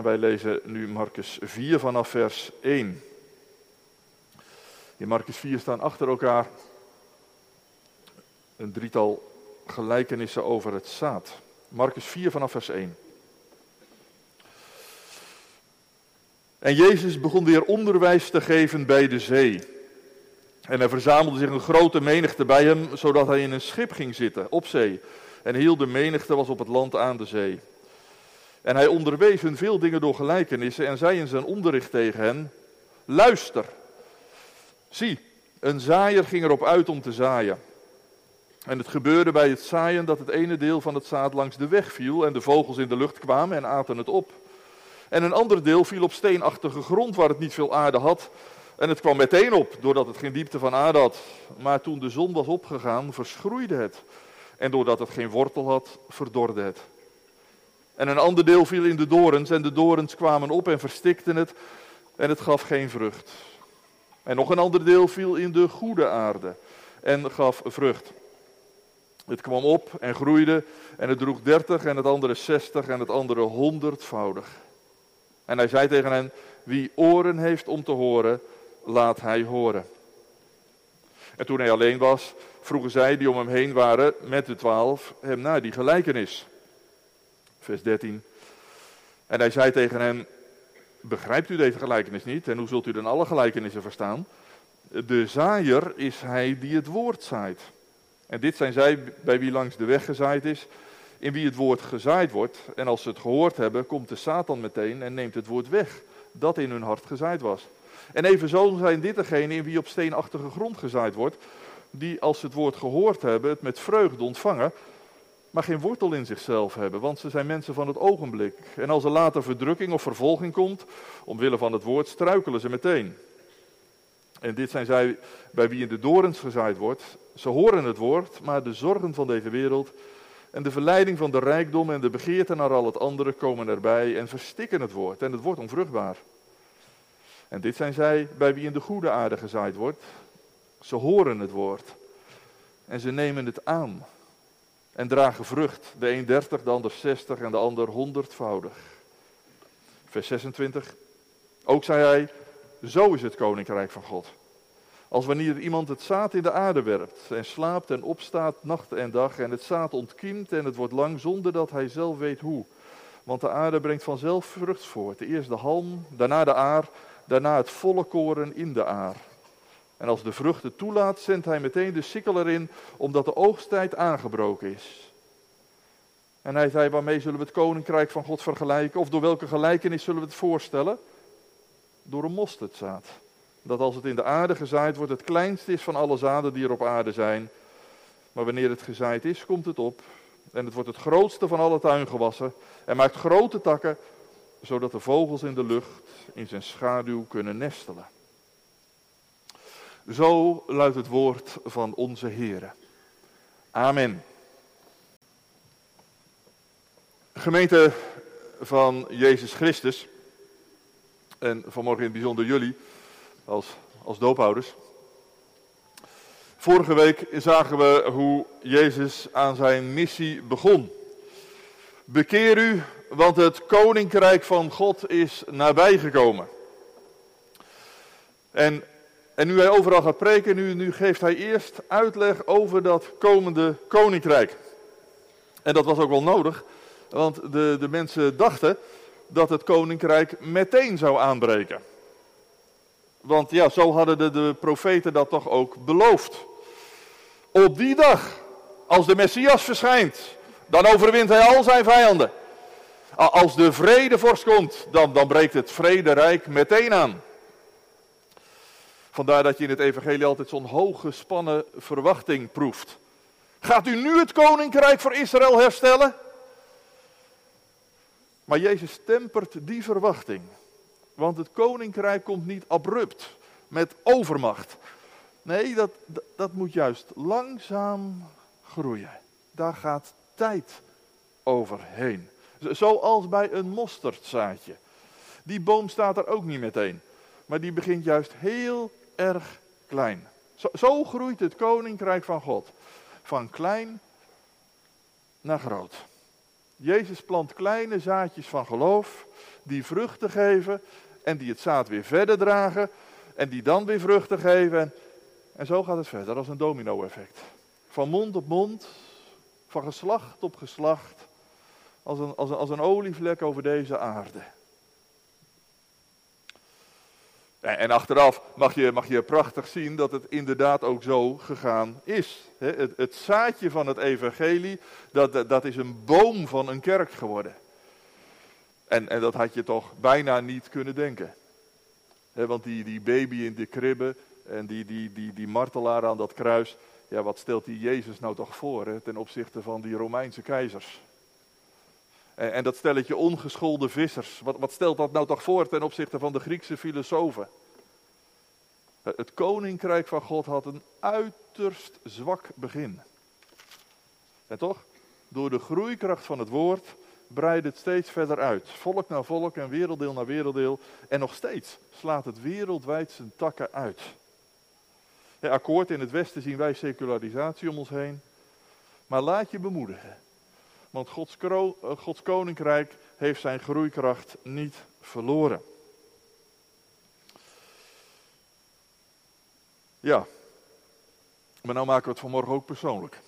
En wij lezen nu Marcus 4 vanaf vers 1. In Marcus 4 staan achter elkaar een drietal gelijkenissen over het zaad. Marcus 4 vanaf vers 1. En Jezus begon weer onderwijs te geven bij de zee. En er verzamelde zich een grote menigte bij hem, zodat hij in een schip ging zitten, op zee. En heel de menigte was op het land aan de zee. En hij onderwees hun veel dingen door gelijkenissen en zei in zijn onderricht tegen hen, luister, zie, een zaaier ging erop uit om te zaaien. En het gebeurde bij het zaaien dat het ene deel van het zaad langs de weg viel en de vogels in de lucht kwamen en aten het op. En een ander deel viel op steenachtige grond waar het niet veel aarde had. En het kwam meteen op, doordat het geen diepte van aarde had. Maar toen de zon was opgegaan, verschroeide het. En doordat het geen wortel had, verdorde het. En een ander deel viel in de dorens en de dorens kwamen op en verstikten het en het gaf geen vrucht. En nog een ander deel viel in de goede aarde en gaf vrucht. Het kwam op en groeide en het droeg dertig en het andere zestig en het andere honderdvoudig. En hij zei tegen hen, wie oren heeft om te horen, laat hij horen. En toen hij alleen was, vroegen zij die om hem heen waren met de twaalf hem naar die gelijkenis. Vers 13. En hij zei tegen hen, begrijpt u deze gelijkenis niet? En hoe zult u dan alle gelijkenissen verstaan? De zaaier is hij die het woord zaait. En dit zijn zij bij wie langs de weg gezaaid is, in wie het woord gezaaid wordt. En als ze het gehoord hebben, komt de Satan meteen en neemt het woord weg, dat in hun hart gezaaid was. En evenzo zijn dit degenen in wie op steenachtige grond gezaaid wordt, die als ze het woord gehoord hebben, het met vreugde ontvangen, maar geen wortel in zichzelf hebben, want ze zijn mensen van het ogenblik. En als er later verdrukking of vervolging komt, omwille van het woord, struikelen ze meteen. En dit zijn zij bij wie in de dorens gezaaid wordt. Ze horen het woord, maar de zorgen van deze wereld en de verleiding van de rijkdom en de begeerte naar al het andere komen erbij en verstikken het woord. En het wordt onvruchtbaar. En dit zijn zij bij wie in de goede aarde gezaaid wordt. Ze horen het woord en ze nemen het aan en dragen vrucht. De een dertig, de ander zestig en de ander honderdvoudig. Vers 26. Ook zei hij, zo is het koninkrijk van God. Als wanneer iemand het zaad in de aarde werpt en slaapt en opstaat nacht en dag en het zaad ontkiemt en het wordt lang zonder dat hij zelf weet hoe. Want de aarde brengt vanzelf vrucht voort. Eerst de halm, daarna de aar, daarna het volle koren in de aar. En als de vrucht het toelaat, zendt hij meteen de sikkel erin, omdat de oogsttijd aangebroken is. En hij zei, waarmee zullen we het koninkrijk van God vergelijken? Of door welke gelijkenis zullen we het voorstellen? Door een mosterdzaad. Dat als het in de aarde gezaaid wordt, het kleinste is van alle zaden die er op aarde zijn. Maar wanneer het gezaaid is, komt het op. En het wordt het grootste van alle tuingewassen. En maakt grote takken, zodat de vogels in de lucht in zijn schaduw kunnen nestelen. Zo luidt het woord van onze Heer. Amen. Gemeente van Jezus Christus, en vanmorgen in het bijzonder jullie als, als doophouders. Vorige week zagen we hoe Jezus aan zijn missie begon. Bekeer u, want het koninkrijk van God is nabijgekomen. En en nu hij overal gaat preken, nu, nu geeft hij eerst uitleg over dat komende koninkrijk. En dat was ook wel nodig, want de, de mensen dachten dat het koninkrijk meteen zou aanbreken. Want ja, zo hadden de, de profeten dat toch ook beloofd. Op die dag, als de Messias verschijnt, dan overwint hij al zijn vijanden. Als de vredevorst komt, dan, dan breekt het vrederijk meteen aan. Vandaar dat je in het evangelie altijd zo'n hooggespannen verwachting proeft. Gaat u nu het koninkrijk voor Israël herstellen? Maar Jezus tempert die verwachting. Want het koninkrijk komt niet abrupt, met overmacht. Nee, dat, dat moet juist langzaam groeien. Daar gaat tijd overheen. Zoals bij een mosterdzaadje. Die boom staat er ook niet meteen. Maar die begint juist heel erg klein. Zo, groeit het koninkrijk van God. Van klein naar groot. Jezus plant kleine zaadjes van geloof die vruchten geven en die het zaad weer verder dragen en die dan weer vruchten geven. En, en zo gaat het verder als een domino-effect. Van mond op mond, van geslacht op geslacht, als een, als een, als een olievlek over deze aarde. En achteraf mag je, mag je prachtig zien dat het inderdaad ook zo gegaan is. Het, het zaadje van het evangelie, dat, dat is een boom van een kerk geworden. En, en dat had je toch bijna niet kunnen denken. want die, die baby in de kribbe en die, die, die, die martelaar aan dat kruis, ja, wat stelt die Jezus nou toch voor ten opzichte van die Romeinse keizers? En, en dat stelletje ongeschoolde vissers, wat, wat stelt dat nou toch voor ten opzichte van de Griekse filosofen? Het koninkrijk van God had een uiterst zwak begin. En toch, door de groeikracht van het woord breidt het steeds verder uit. Volk na volk en werelddeel na werelddeel. En nog steeds slaat het wereldwijd zijn takken uit. Ja, akkoord, in het Westen zien wij secularisatie om ons heen. Maar laat je bemoedigen. Want Gods, eh, Gods koninkrijk heeft zijn groeikracht niet verloren. Ja, maar nou maken we het vanmorgen ook persoonlijk.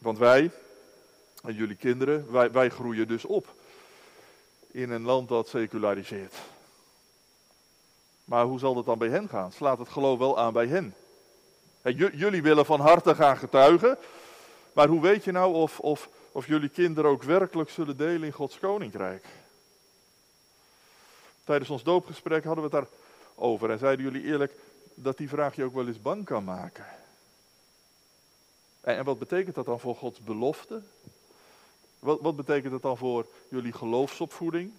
Want wij, en jullie kinderen, wij, wij groeien dus op in een land dat seculariseert. Maar hoe zal het dan bij hen gaan? Slaat het geloof wel aan bij hen? jullie willen van harte gaan getuigen, maar hoe weet je nou of, of, of jullie kinderen ook werkelijk zullen delen in Gods koninkrijk? Tijdens ons doopgesprek hadden we het daarover en zeiden jullie eerlijk dat die vraag je ook wel eens bang kan maken. En, wat betekent dat dan voor Gods belofte? Wat, wat betekent dat dan voor jullie geloofsopvoeding?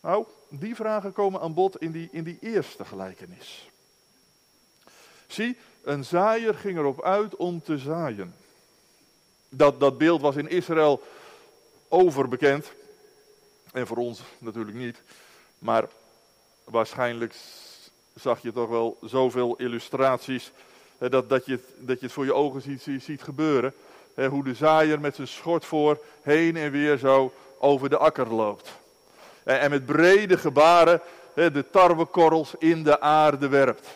Nou, die vragen komen aan bod in die, in die eerste gelijkenis. Zie, een zaaier ging erop uit om te zaaien. Dat, dat beeld was in Israël overbekend. En voor ons natuurlijk niet. Maar waarschijnlijk zag je toch wel zoveel illustraties. dat, dat, je, dat je het voor je ogen ziet, ziet gebeuren. hoe de zaaier met zijn schort voor heen en weer zo over de akker loopt. En, en met brede gebaren de tarwekorrels in de aarde werpt.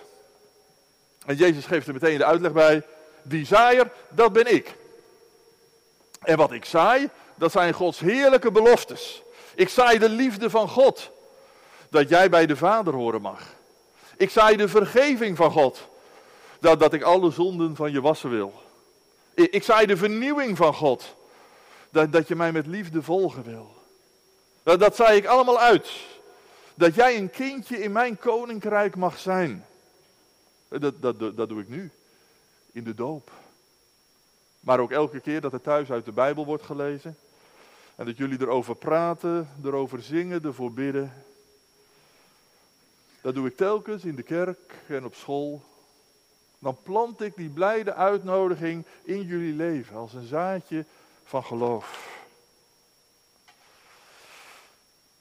En Jezus geeft er meteen de uitleg bij. Die zaaier, dat ben ik. En wat ik zaai, dat zijn Gods heerlijke beloftes. Ik zaai de liefde van God. Dat jij bij de Vader horen mag. Ik zaai de vergeving van God. Dat, dat ik alle zonden van je wassen wil. Ik, ik zaai de vernieuwing van God. Dat, dat je mij met liefde volgen wil. Dat, dat zaai ik allemaal uit. Dat jij een kindje in mijn koninkrijk mag zijn. Dat, dat, dat doe ik nu. In de doop. Maar ook elke keer dat er thuis uit de Bijbel wordt gelezen. En dat jullie erover praten, erover zingen, ervoor bidden. Dat doe ik telkens in de kerk en op school. Dan plant ik die blijde uitnodiging in jullie leven als een zaadje van geloof.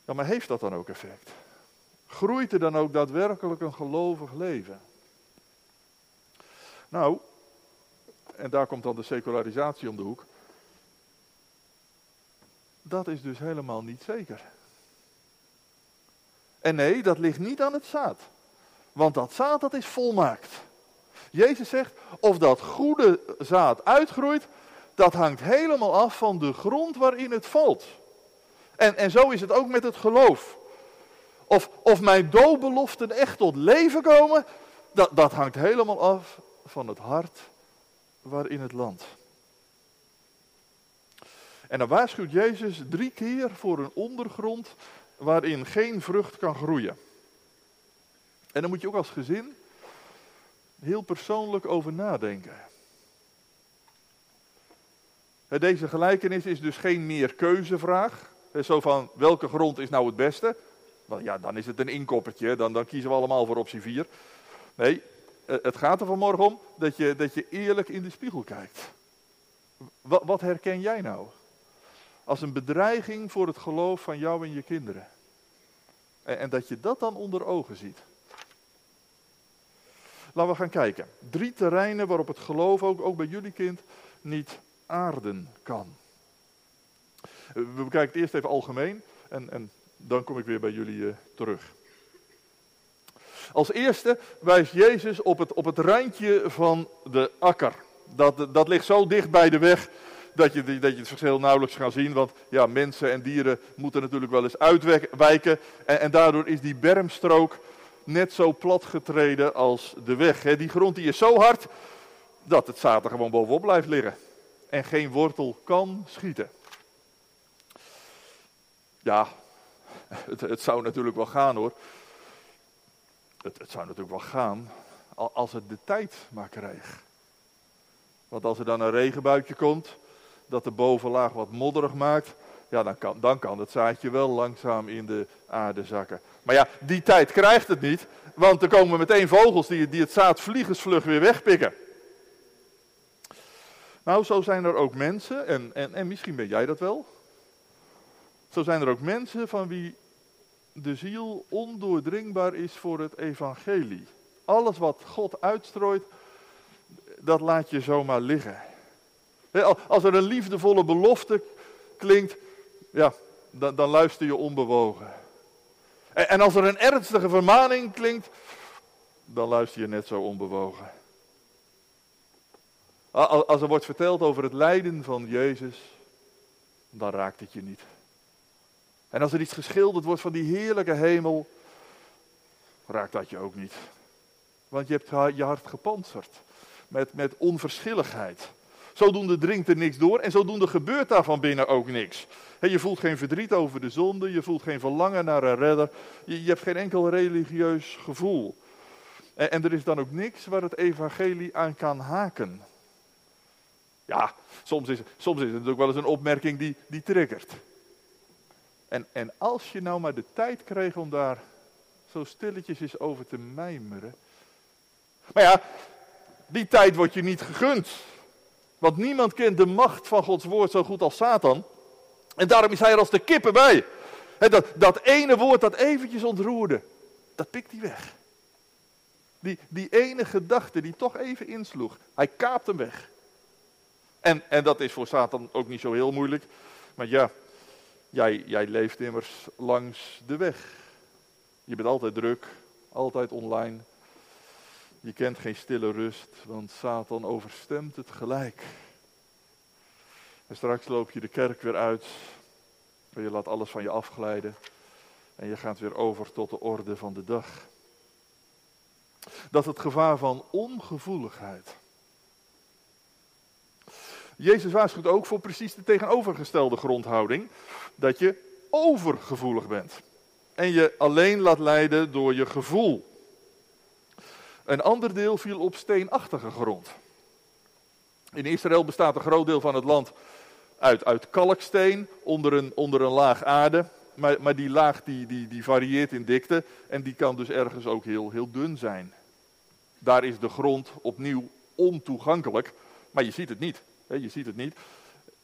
Ja, maar heeft dat dan ook effect? Groeit er dan ook daadwerkelijk een gelovig leven? Nou, en daar komt dan de secularisatie om de hoek. Dat is dus helemaal niet zeker. En nee, dat ligt niet aan het zaad. Want dat zaad, dat is volmaakt. Jezus zegt, of dat goede zaad uitgroeit, dat hangt helemaal af van de grond waarin het valt. En, en zo is het ook met het geloof. Of, of mijn doodbeloften echt tot leven komen, dat, dat hangt helemaal af van het hart waarin het landt. En dan waarschuwt Jezus drie keer voor een ondergrond waarin geen vrucht kan groeien. En daar moet je ook als gezin heel persoonlijk over nadenken. Deze gelijkenis is dus geen meer keuzevraag. Zo van welke grond is nou het beste? Nou ja, dan is het een inkoppertje, dan, dan kiezen we allemaal voor optie 4. Nee, het gaat er vanmorgen om dat je, dat je eerlijk in de spiegel kijkt. Wat, wat herken jij nou? als een bedreiging voor het geloof van jou en je kinderen. En, en dat je dat dan onder ogen ziet. Laten we gaan kijken. Drie terreinen waarop het geloof ook, ook bij jullie kind niet aarden kan. We bekijken het eerst even algemeen. En, en dan kom ik weer bij jullie uh, terug. Als eerste wijst Jezus op het, op het randje van de akker. Dat, dat ligt zo dicht bij de weg dat je, dat je het verschil nauwelijks gaat zien. Want ja, mensen en dieren moeten natuurlijk wel eens uitwijken. En, en daardoor is die bermstrook net zo plat getreden als de weg. Die grond die is zo hard dat het zaad er gewoon bovenop blijft liggen. En geen wortel kan schieten. Ja, het zou natuurlijk wel gaan hoor. Het, zou natuurlijk wel gaan als het de tijd maar kreeg. Want als er dan een regenbuitje komt, dat de bovenlaag wat modderig maakt, ja, dan kan, dan kan het zaadje wel langzaam in de aarde zakken. Maar ja, die tijd krijgt het niet, want er komen meteen vogels die, die het zaad vliegensvlug weer wegpikken. Nou, zo zijn er ook mensen, en, en, en misschien ben jij dat wel. Zo zijn er ook mensen van wie de ziel ondoordringbaar is voor het evangelie. Alles wat God uitstrooit, dat laat je zomaar liggen. Als er een liefdevolle belofte klinkt, ja, dan, luister je onbewogen. En, en als er een ernstige vermaning klinkt, dan luister je net zo onbewogen. Als er wordt verteld over het lijden van Jezus, dan raakt het je niet. En als er iets geschilderd wordt van die heerlijke hemel, raakt dat je ook niet. Want je hebt je hart gepantserd met, met onverschilligheid. Zodoende dringt er niks door en zodoende gebeurt daar van binnen ook niks. je voelt geen verdriet over de zonde, je voelt geen verlangen naar een redder, je, hebt geen enkel religieus gevoel. En, en, er is dan ook niks waar het evangelie aan kan haken. Ja, soms is, soms is het natuurlijk wel eens een opmerking die, die triggert. En, en als je nou maar de tijd kreeg om daar zo stilletjes eens over te mijmeren. Maar ja, die tijd wordt je niet gegund. Want niemand kent de macht van Gods woord zo goed als Satan. En daarom is hij er als de kippen bij. dat, dat ene woord dat eventjes ontroerde, dat pikt hij weg. Die, die ene gedachte die toch even insloeg, hij kaapt hem weg. En, en dat is voor Satan ook niet zo heel moeilijk. Maar ja, jij, jij leeft immers langs de weg. Je bent altijd druk, altijd online. Je kent geen stille rust, want Satan overstemt het gelijk. En straks loop je de kerk weer uit. En je laat alles van je afglijden. En je gaat weer over tot de orde van de dag. Dat het gevaar van ongevoeligheid. Jezus waarschuwt ook voor precies de tegenovergestelde grondhouding. Dat je overgevoelig bent. En je alleen laat leiden door je gevoel. Een ander deel viel op steenachtige grond. In Israël bestaat een groot deel van het land uit, uit kalksteen onder een, onder een laag aarde. Maar, maar die laag die, die, die varieert in dikte en die kan dus ergens ook heel, heel dun zijn. Daar is de grond opnieuw ontoegankelijk, maar je ziet het niet. Je ziet het niet.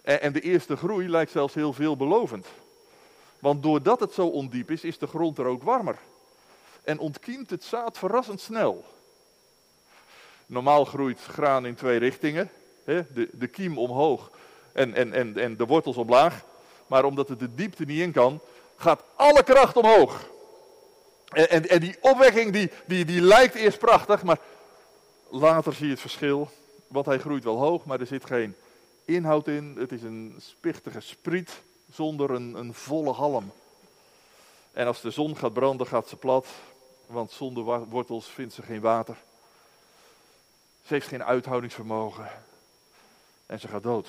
En, de eerste groei lijkt zelfs heel veelbelovend. Want doordat het zo ondiep is, is de grond er ook warmer. En ontkiemt het zaad verrassend snel. Normaal groeit graan in twee richtingen. De, de kiem omhoog en, en, en, en de wortels omlaag. Maar omdat het de diepte niet in kan, gaat alle kracht omhoog. En, en, en die opwekking die, die, die lijkt eerst prachtig, maar later zie je het verschil. Want hij groeit wel hoog, maar er zit geen inhoud in. Het is een spichtige spriet zonder een, een volle halm. En als de zon gaat branden, gaat ze plat. Want zonder wortels vindt ze geen water. Ze heeft geen uithoudingsvermogen. En ze gaat dood.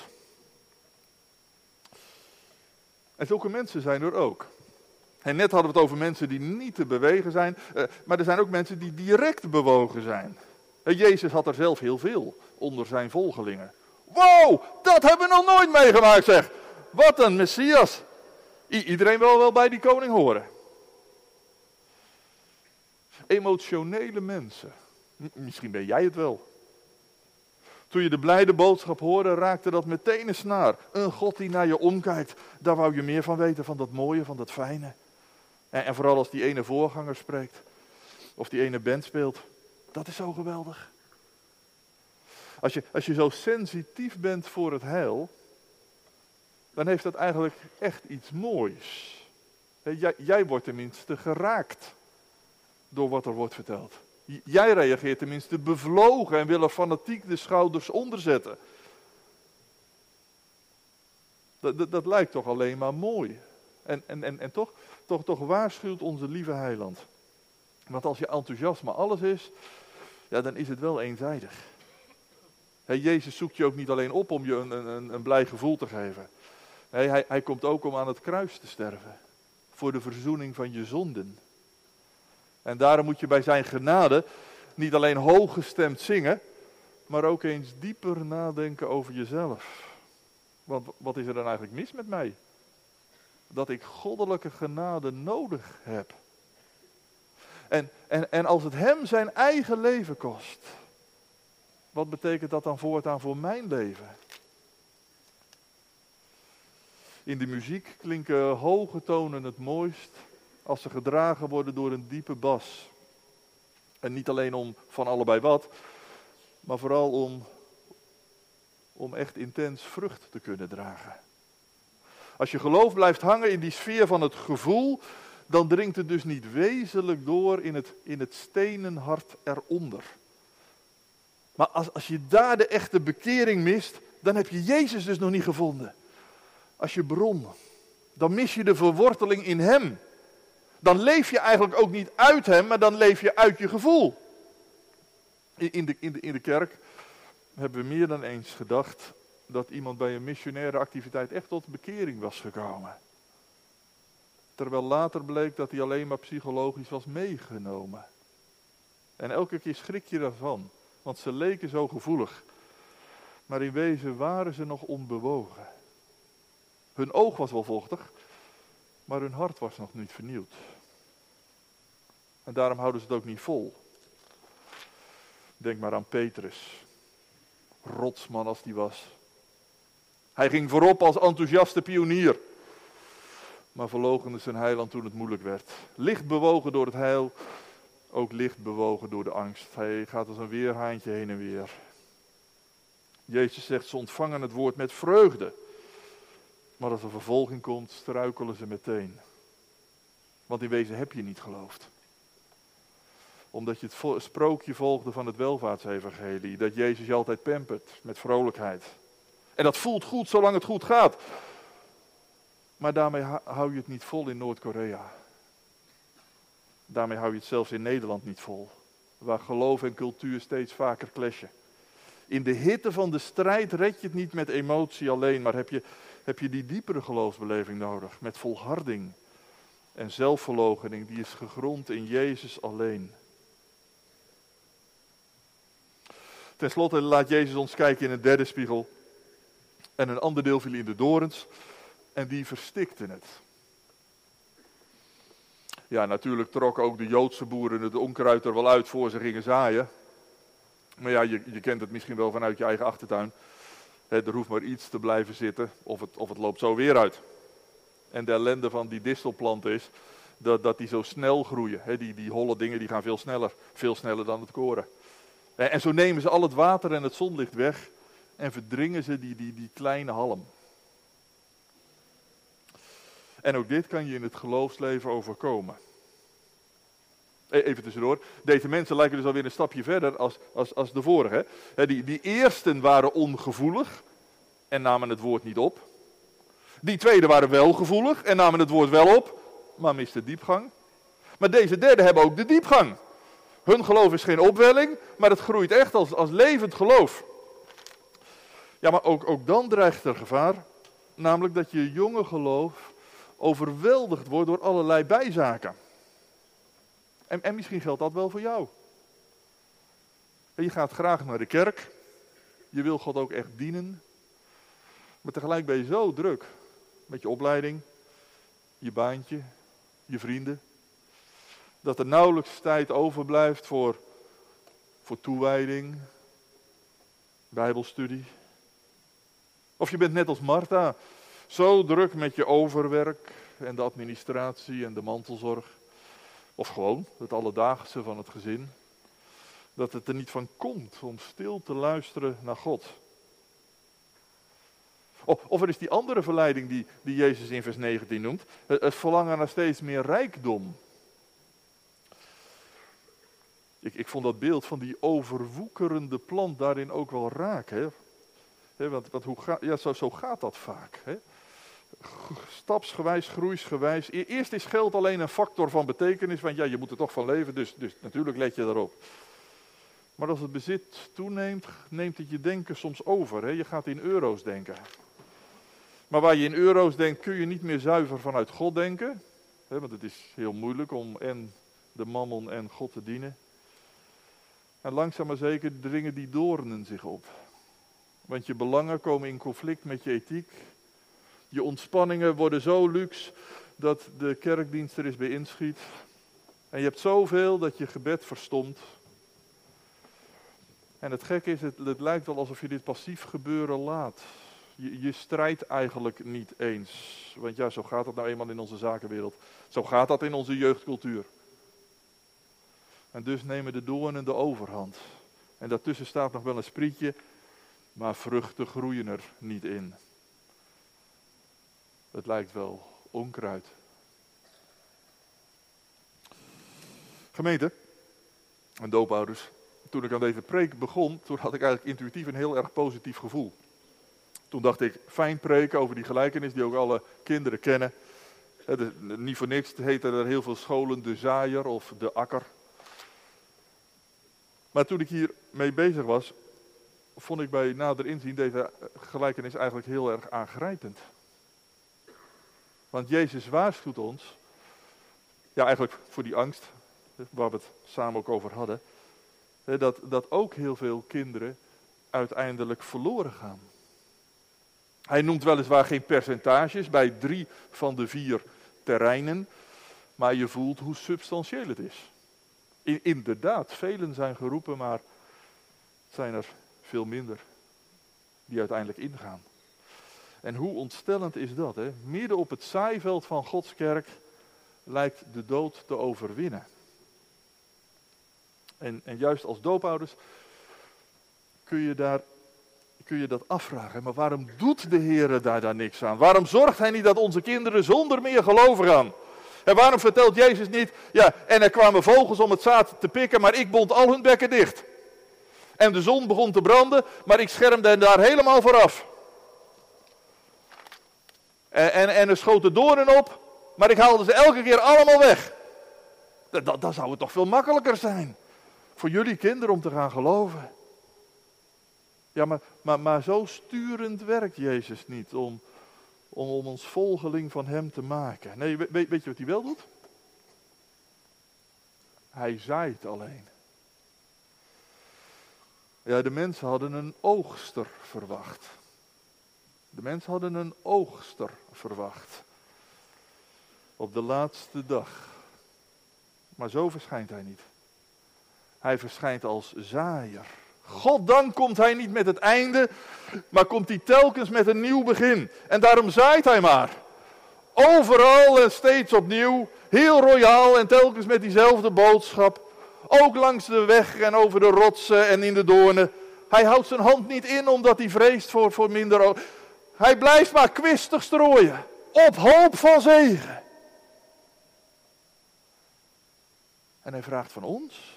En zulke mensen zijn er ook. En net hadden we het over mensen die niet te bewegen zijn. Eh, maar er zijn ook mensen die direct bewogen zijn. En Jezus had er zelf heel veel onder zijn volgelingen. Wow, dat hebben we nog nooit meegemaakt zeg. Wat een Messias. iedereen wil wel bij die koning horen. Emotionele mensen. misschien ben jij het wel. Toen je de blijde boodschap hoorde, raakte dat meteen een snaar. Een God die naar je omkijkt, daar wou je meer van weten, van dat mooie, van dat fijne. En, en vooral als die ene voorganger spreekt, of die ene band speelt, dat is zo geweldig. Als je, als je zo sensitief bent voor het heil, dan heeft dat eigenlijk echt iets moois. Jij, jij wordt tenminste geraakt door wat er wordt verteld. Jij reageert tenminste bevlogen en wil er fanatiek de schouders onder zetten. Dat, dat, lijkt toch alleen maar mooi. En, en, en, en toch, toch, toch waarschuwt onze lieve heiland. Want als je enthousiasme alles is, ja, dan is het wel eenzijdig. Jezus zoekt je ook niet alleen op om je een, een, een blij gevoel te geven. Hij, hij komt ook om aan het kruis te sterven. Voor de verzoening van je zonden. En daarom moet je bij zijn genade niet alleen hooggestemd zingen, maar ook eens dieper nadenken over jezelf. Want wat is er dan eigenlijk mis met mij? Dat ik goddelijke genade nodig heb. En, en, en als het hem zijn eigen leven kost, wat betekent dat dan voortaan voor mijn leven? In de muziek klinken hoge tonen het mooist als ze gedragen worden door een diepe bas. En niet alleen om van allebei wat, maar vooral om, om echt intens vrucht te kunnen dragen. Als je geloof blijft hangen in die sfeer van het gevoel, dan dringt het dus niet wezenlijk door in het, in het stenen hart eronder. Maar als, als je daar de echte bekering mist, dan heb je Jezus dus nog niet gevonden. Als je bron, dan mis je de verworteling in Hem. Dan leef je eigenlijk ook niet uit Hem, maar dan leef je uit je gevoel. In de, in de, in de kerk hebben we meer dan eens gedacht dat iemand bij een missionaire activiteit echt tot bekering was gekomen. Terwijl later bleek dat hij alleen maar psychologisch was meegenomen. En elke keer schrik je daarvan, want ze leken zo gevoelig. Maar in wezen waren ze nog onbewogen. Hun oog was wel vochtig, maar hun hart was nog niet vernieuwd. En daarom houden ze het ook niet vol. Denk maar aan Petrus. Rotsman als die was. Hij ging voorop als enthousiaste pionier maar verloochende zijn heiland toen het moeilijk werd. Licht bewogen door het heil, ook licht bewogen door de angst. Hij gaat als een weerhaantje heen en weer. Jezus zegt, ze ontvangen het woord met vreugde. Maar als er vervolging komt, struikelen ze meteen. Want in wezen heb je niet geloofd. Omdat je het sprookje volgde van het welvaartsevangelie. Dat Jezus je altijd pampert met vrolijkheid. En dat voelt goed zolang het goed gaat. Maar daarmee hou je het niet vol in Noord-Korea. Daarmee hou je het zelfs in Nederland niet vol. Waar geloof en cultuur steeds vaker clashen. In de hitte van de strijd red je het niet met emotie alleen, maar heb je, heb je die diepere geloofsbeleving nodig. Met volharding en zelfverloochening, die is gegrond in Jezus alleen. Ten slotte laat Jezus ons kijken in een derde spiegel. En een ander deel viel in de dorens en die verstikten het. Ja, natuurlijk trokken ook de Joodse boeren het onkruid er wel uit voor ze gingen zaaien. Maar ja, je, je kent het misschien wel vanuit je eigen achtertuin. er hoeft maar iets te blijven zitten of het, of het loopt zo weer uit. En de ellende van die distelplanten is dat, dat die zo snel groeien. die, die holle dingen die gaan veel sneller, veel sneller dan het koren. En, en zo nemen ze al het water en het zonlicht weg en verdringen ze die, die, die kleine halm. En ook dit kan je in het geloofsleven overkomen. E, even tussendoor. Deze mensen lijken dus alweer een stapje verder als, als, als de vorige. Die, die eersten waren ongevoelig en namen het woord niet op. Die tweede waren wel gevoelig en namen het woord wel op, maar misten diepgang. Maar deze derde hebben ook de diepgang. Hun geloof is geen opwelling, maar het groeit echt als, als levend geloof. Ja, maar ook, ook dan dreigt er gevaar. Namelijk dat je jonge geloof overweldigd wordt door allerlei bijzaken. En, en misschien geldt dat wel voor jou. je gaat graag naar de kerk. Je wil God ook echt dienen. Maar tegelijk ben je zo druk met je opleiding, je baantje, je vrienden. Dat er nauwelijks tijd overblijft voor, voor toewijding, bijbelstudie. Of je bent net als Martha, zo druk met je overwerk en de administratie en de mantelzorg. Of gewoon het alledaagse van het gezin. Dat het er niet van komt om stil te luisteren naar God. Of, er is die andere verleiding die, die Jezus in vers 19 noemt. Het verlangen naar steeds meer rijkdom. Ik, ik vond dat beeld van die overwoekerende plant daarin ook wel raak. Hè? Want, hoe ja, zo, gaat dat vaak. Stapsgewijs, groeisgewijs. E-, eerst is geld alleen een factor van betekenis, want ja, je moet er toch van leven, dus, dus natuurlijk let je daarop. Maar als het bezit toeneemt, neemt het je denken soms over. Je gaat in euro's denken. Maar waar je in euro's denkt, kun je niet meer zuiver vanuit God denken. Want het is heel moeilijk om en de mammon en God te dienen. En langzaam maar zeker dringen die doornen zich op. Want je belangen komen in conflict met je ethiek. Je ontspanningen worden zo luxe dat de kerkdienst er is bij inschiet. En je hebt zoveel dat je gebed verstomt. En het gekke is, het, lijkt wel alsof je dit passief gebeuren laat. Je, je strijdt eigenlijk niet eens. Want ja, zo gaat het nou eenmaal in onze zakenwereld. Zo gaat dat in onze jeugdcultuur. En dus nemen de doornen de overhand. En daartussen staat nog wel een sprietje, maar vruchten groeien er niet in. Het lijkt wel onkruid. Gemeente en doopouders, toen ik aan deze preek begon, toen had ik eigenlijk intuïtief een heel erg positief gevoel. Toen dacht ik, fijn preken over die gelijkenis die ook alle kinderen kennen. niet voor niks heten er heel veel scholen de zaaier of de akker. Maar toen ik hier mee bezig was, vond ik bij nader inzien deze gelijkenis eigenlijk heel erg aangrijpend. Want Jezus waarschuwt ons, ja eigenlijk voor die angst, waar we het samen ook over hadden, dat, dat ook heel veel kinderen uiteindelijk verloren gaan. Hij noemt weliswaar geen percentages bij drie van de vier terreinen, maar je voelt hoe substantieel het is. inderdaad, velen zijn geroepen, maar zijn er veel minder die uiteindelijk ingaan. En hoe ontstellend is dat? Hè? Midden op het zaaiveld van Gods kerk lijkt de dood te overwinnen. En, en juist als doopouders kun je, daar, kun je dat afvragen. Maar waarom doet de Heer daar, daar niks aan? Waarom zorgt Hij niet dat onze kinderen zonder meer geloven gaan? En waarom vertelt Jezus niet, ja, en er kwamen vogels om het zaad te pikken, maar ik bond al hun bekken dicht. En de zon begon te branden, maar ik schermde hen daar helemaal vooraf. En, en, en er schoten doornen op, maar ik haalde ze elke keer allemaal weg. Dat, dat, zou het toch veel makkelijker zijn voor jullie kinderen om te gaan geloven. Ja, maar, maar, maar zo sturend werkt Jezus niet om, om, om ons volgeling van Hem te maken. Nee, weet, weet je wat hij wel doet? Hij zaait alleen. Ja, de mensen hadden een oogster verwacht. De mensen hadden een oogster verwacht. Op de laatste dag. Maar zo verschijnt hij niet. Hij verschijnt als zaaier. God dan komt hij niet met het einde, maar komt hij telkens met een nieuw begin. En daarom zaait hij maar. Overal en steeds opnieuw, heel royaal en telkens met diezelfde boodschap. Ook langs de weg en over de rotsen en in de doornen. Hij houdt zijn hand niet in omdat hij vreest voor, voor minder. Hij blijft maar kwistig strooien. Op hoop van zegen. En hij vraagt van ons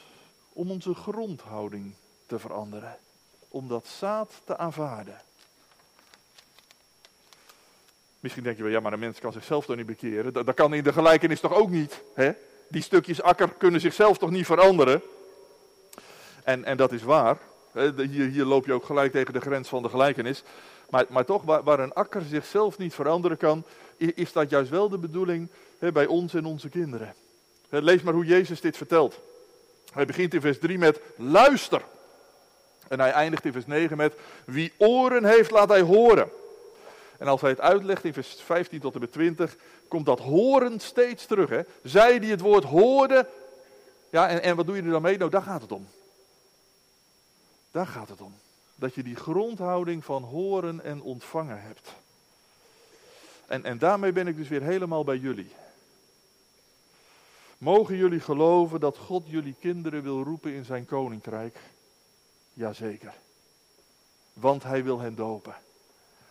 om onze grondhouding te veranderen. Om dat zaad te aanvaarden. Misschien denk je wel, ja, maar een mens kan zichzelf toch niet bekeren. Dat, dat kan in de gelijkenis toch ook niet. Hè? Die stukjes akker kunnen zichzelf toch niet veranderen. En, en dat is waar. Hier, hier loop je ook gelijk tegen de grens van de gelijkenis. Maar, maar toch, waar, een akker zichzelf niet veranderen kan, is dat juist wel de bedoeling bij ons en onze kinderen. Lees maar hoe Jezus dit vertelt. Hij begint in vers 3 met luister. En hij eindigt in vers 9 met wie oren heeft, laat hij horen. En als hij het uitlegt in vers 15 tot en met 20, komt dat horen steeds terug. Hè? Zij die het woord hoorden, ja, en, en wat doe je er dan mee? Nou, daar gaat het om. Daar gaat het om. Dat je die grondhouding van horen en ontvangen hebt. En, en daarmee ben ik dus weer helemaal bij jullie. Mogen jullie geloven dat God jullie kinderen wil roepen in zijn koninkrijk? Jazeker. Want hij wil hen dopen.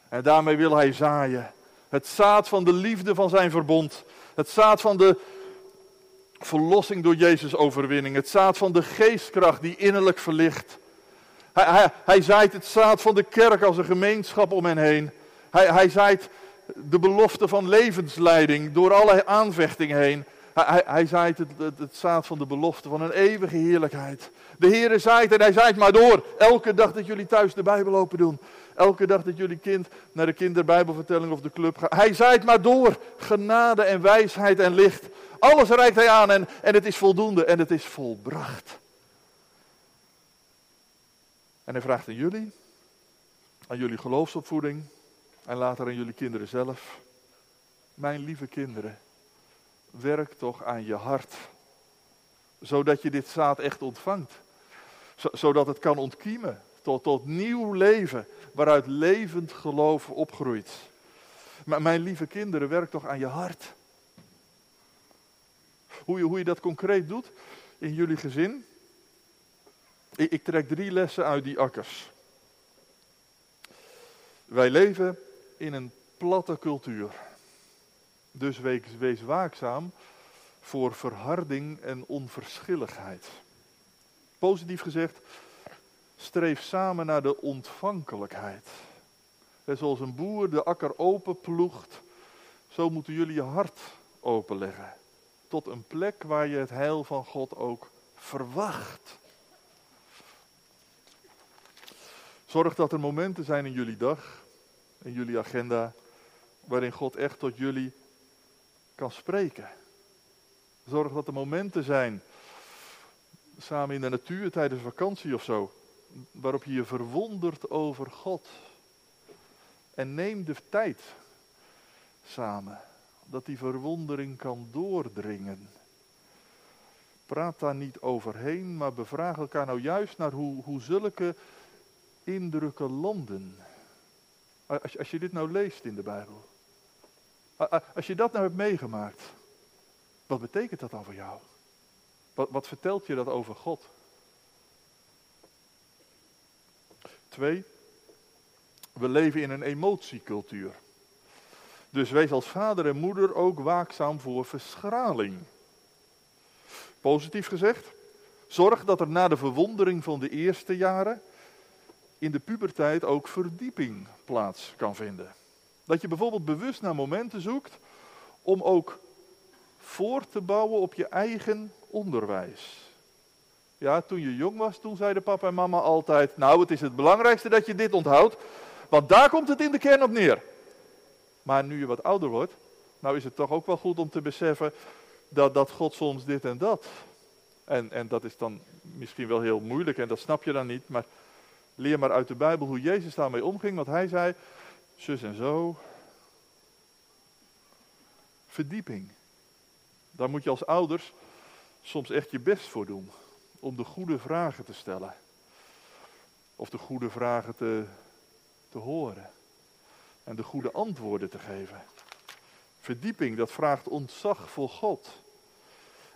En daarmee wil hij zaaien. Het zaad van de liefde van zijn verbond. Het zaad van de verlossing door Jezus' overwinning. Het zaad van de geestkracht die innerlijk verlicht. Hij, hij, hij zaait het zaad van de kerk als een gemeenschap om hen heen. Hij, hij zaait de belofte van levensleiding door alle aanvechting heen. Hij, hij, zaait het, het, zaad van de belofte van een eeuwige heerlijkheid. De Heere zaait en hij zaait maar door. Elke dag dat jullie thuis de Bijbel open doen. Elke dag dat jullie kind naar de kinderbijbelvertelling of de club gaat. Hij zaait maar door. Genade en wijsheid en licht. Alles reikt hij aan en, en het is voldoende en het is volbracht. En hij vraagt aan jullie, aan jullie geloofsopvoeding en later aan jullie kinderen zelf. Mijn lieve kinderen, werk toch aan je hart. Zodat je dit zaad echt ontvangt. Zodat het kan ontkiemen tot, tot nieuw leven, waaruit levend geloof opgroeit. Maar mijn lieve kinderen, werk toch aan je hart. Hoe je, hoe je dat concreet doet in jullie gezin. Ik, ik trek drie lessen uit die akkers. Wij leven in een platte cultuur. Dus wees, wees waakzaam voor verharding en onverschilligheid. Positief gezegd, streef samen naar de ontvankelijkheid. En zoals een boer de akker openploegt, zo moeten jullie je hart openleggen. Tot een plek waar je het heil van God ook verwacht. Zorg dat er momenten zijn in jullie dag, in jullie agenda, waarin God echt tot jullie kan spreken. Zorg dat er momenten zijn, samen in de natuur tijdens vakantie of zo, waarop je je verwondert over God. En neem de tijd samen, dat die verwondering kan doordringen. Praat daar niet overheen, maar bevraag elkaar nou juist naar hoe, hoe zulke indrukken landen. Als, als je dit nou leest in de Bijbel. Als je dat nou hebt meegemaakt, wat betekent dat dan voor jou? Wat, wat vertelt je dat over God? We leven in een emotiecultuur. Dus wees als vader en moeder ook waakzaam voor verschraling. Positief gezegd, zorg dat er na de verwondering van de eerste jaren in de puberteit ook verdieping plaats kan vinden. Dat je bijvoorbeeld bewust naar momenten zoekt om ook voor te bouwen op je eigen onderwijs. Ja, toen je jong was, toen zeiden papa en mama altijd: Nou, het is het belangrijkste dat je dit onthoudt, want daar komt het in de kern op neer. Maar nu je wat ouder wordt, nou is het toch ook wel goed om te beseffen dat, dat God soms dit en dat. En, en dat is dan misschien wel heel moeilijk en dat snap je dan niet, maar leer maar uit de Bijbel hoe Jezus daarmee omging, want hij zei: zus en zo. Verdieping. Daar moet je als ouders soms echt je best voor doen om de goede vragen te stellen. Of de goede vragen te, te horen. En de goede antwoorden te geven. Verdieping, dat vraagt ontzag voor God.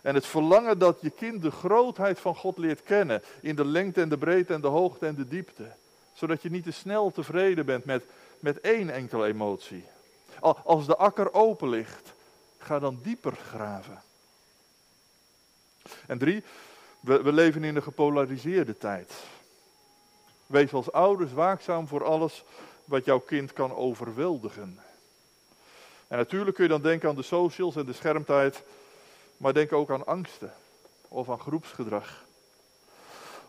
En het verlangen dat je kind de grootheid van God leert kennen. In de lengte en de breedte en de hoogte en de diepte. Zodat je niet te snel tevreden bent met, met één enkele emotie. Als de akker open ligt, ga dan dieper graven. En drie, we, we leven in een gepolariseerde tijd. Wees als ouders waakzaam voor alles wat jouw kind kan overweldigen. En natuurlijk kun je dan denken aan de socials en de schermtijd, maar denk ook aan angsten of aan groepsgedrag.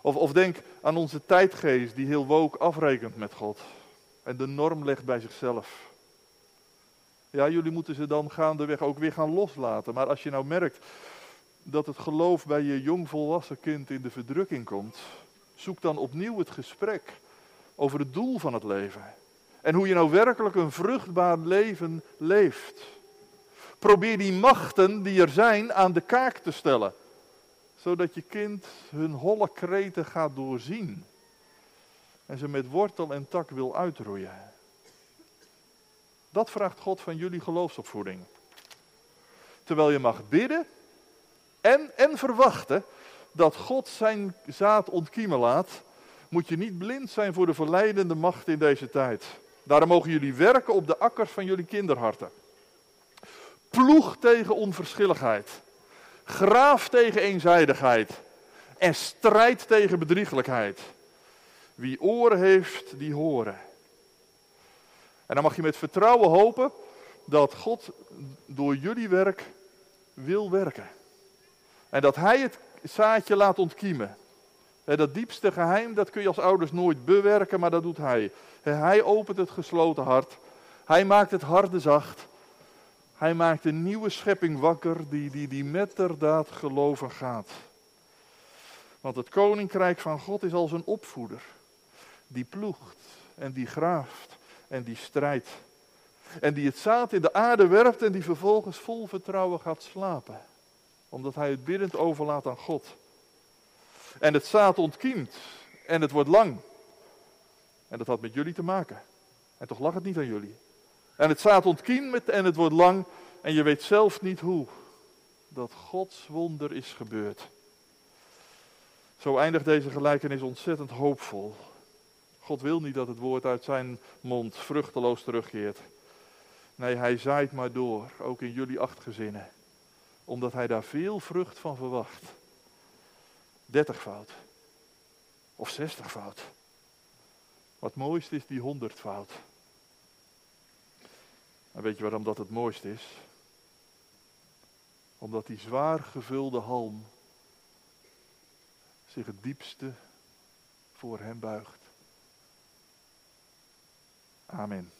Of, of denk aan onze tijdgeest die heel woke afrekent met God en de norm legt bij zichzelf. Ja, jullie moeten ze dan gaandeweg ook weer gaan loslaten. Maar als je nou merkt dat het geloof bij je jongvolwassen kind in de verdrukking komt, zoek dan opnieuw het gesprek over het doel van het leven. En hoe je nou werkelijk een vruchtbaar leven leeft. Probeer die machten die er zijn aan de kaak te stellen. Zodat je kind hun holle kreten gaat doorzien. En ze met wortel en tak wil uitroeien. Dat vraagt God van jullie geloofsopvoeding. Terwijl je mag bidden en, en verwachten dat God zijn zaad ontkiemen laat, moet je niet blind zijn voor de verleidende macht in deze tijd. Daarom mogen jullie werken op de akkers van jullie kinderharten. Ploeg tegen onverschilligheid. Graaf tegen eenzijdigheid. En strijd tegen bedriegelijkheid. Wie oren heeft, die horen. En dan mag je met vertrouwen hopen dat God door jullie werk wil werken. En dat Hij het zaadje laat ontkiemen. Dat diepste geheim, dat kun je als ouders nooit bewerken, maar dat doet Hij. Hij opent het gesloten hart. Hij maakt het harde zacht. Hij maakt een nieuwe schepping wakker die, die, die met der daad geloven gaat. Want het koninkrijk van God is als een opvoeder. Die ploegt en die graaft en die strijdt. En die het zaad in de aarde werpt en die vervolgens vol vertrouwen gaat slapen. Omdat hij het biddend overlaat aan God. En het zaad ontkiemt en het wordt lang. En dat had met jullie te maken. En toch lag het niet aan jullie. En het zaad ontkiemt en het wordt lang en je weet zelf niet hoe. Dat Gods wonder is gebeurd. Zo eindigt deze gelijkenis ontzettend hoopvol. God wil niet dat het woord uit zijn mond vruchteloos terugkeert. Nee, hij zaait maar door, ook in jullie acht gezinnen. Omdat hij daar veel vrucht van verwacht. Dertigvoud. Of zestigvoud. Wat mooist is die honderdvoud. En weet je waarom dat het mooist is? Omdat die zwaar gevulde halm zich het diepste voor hem buigt. Amen.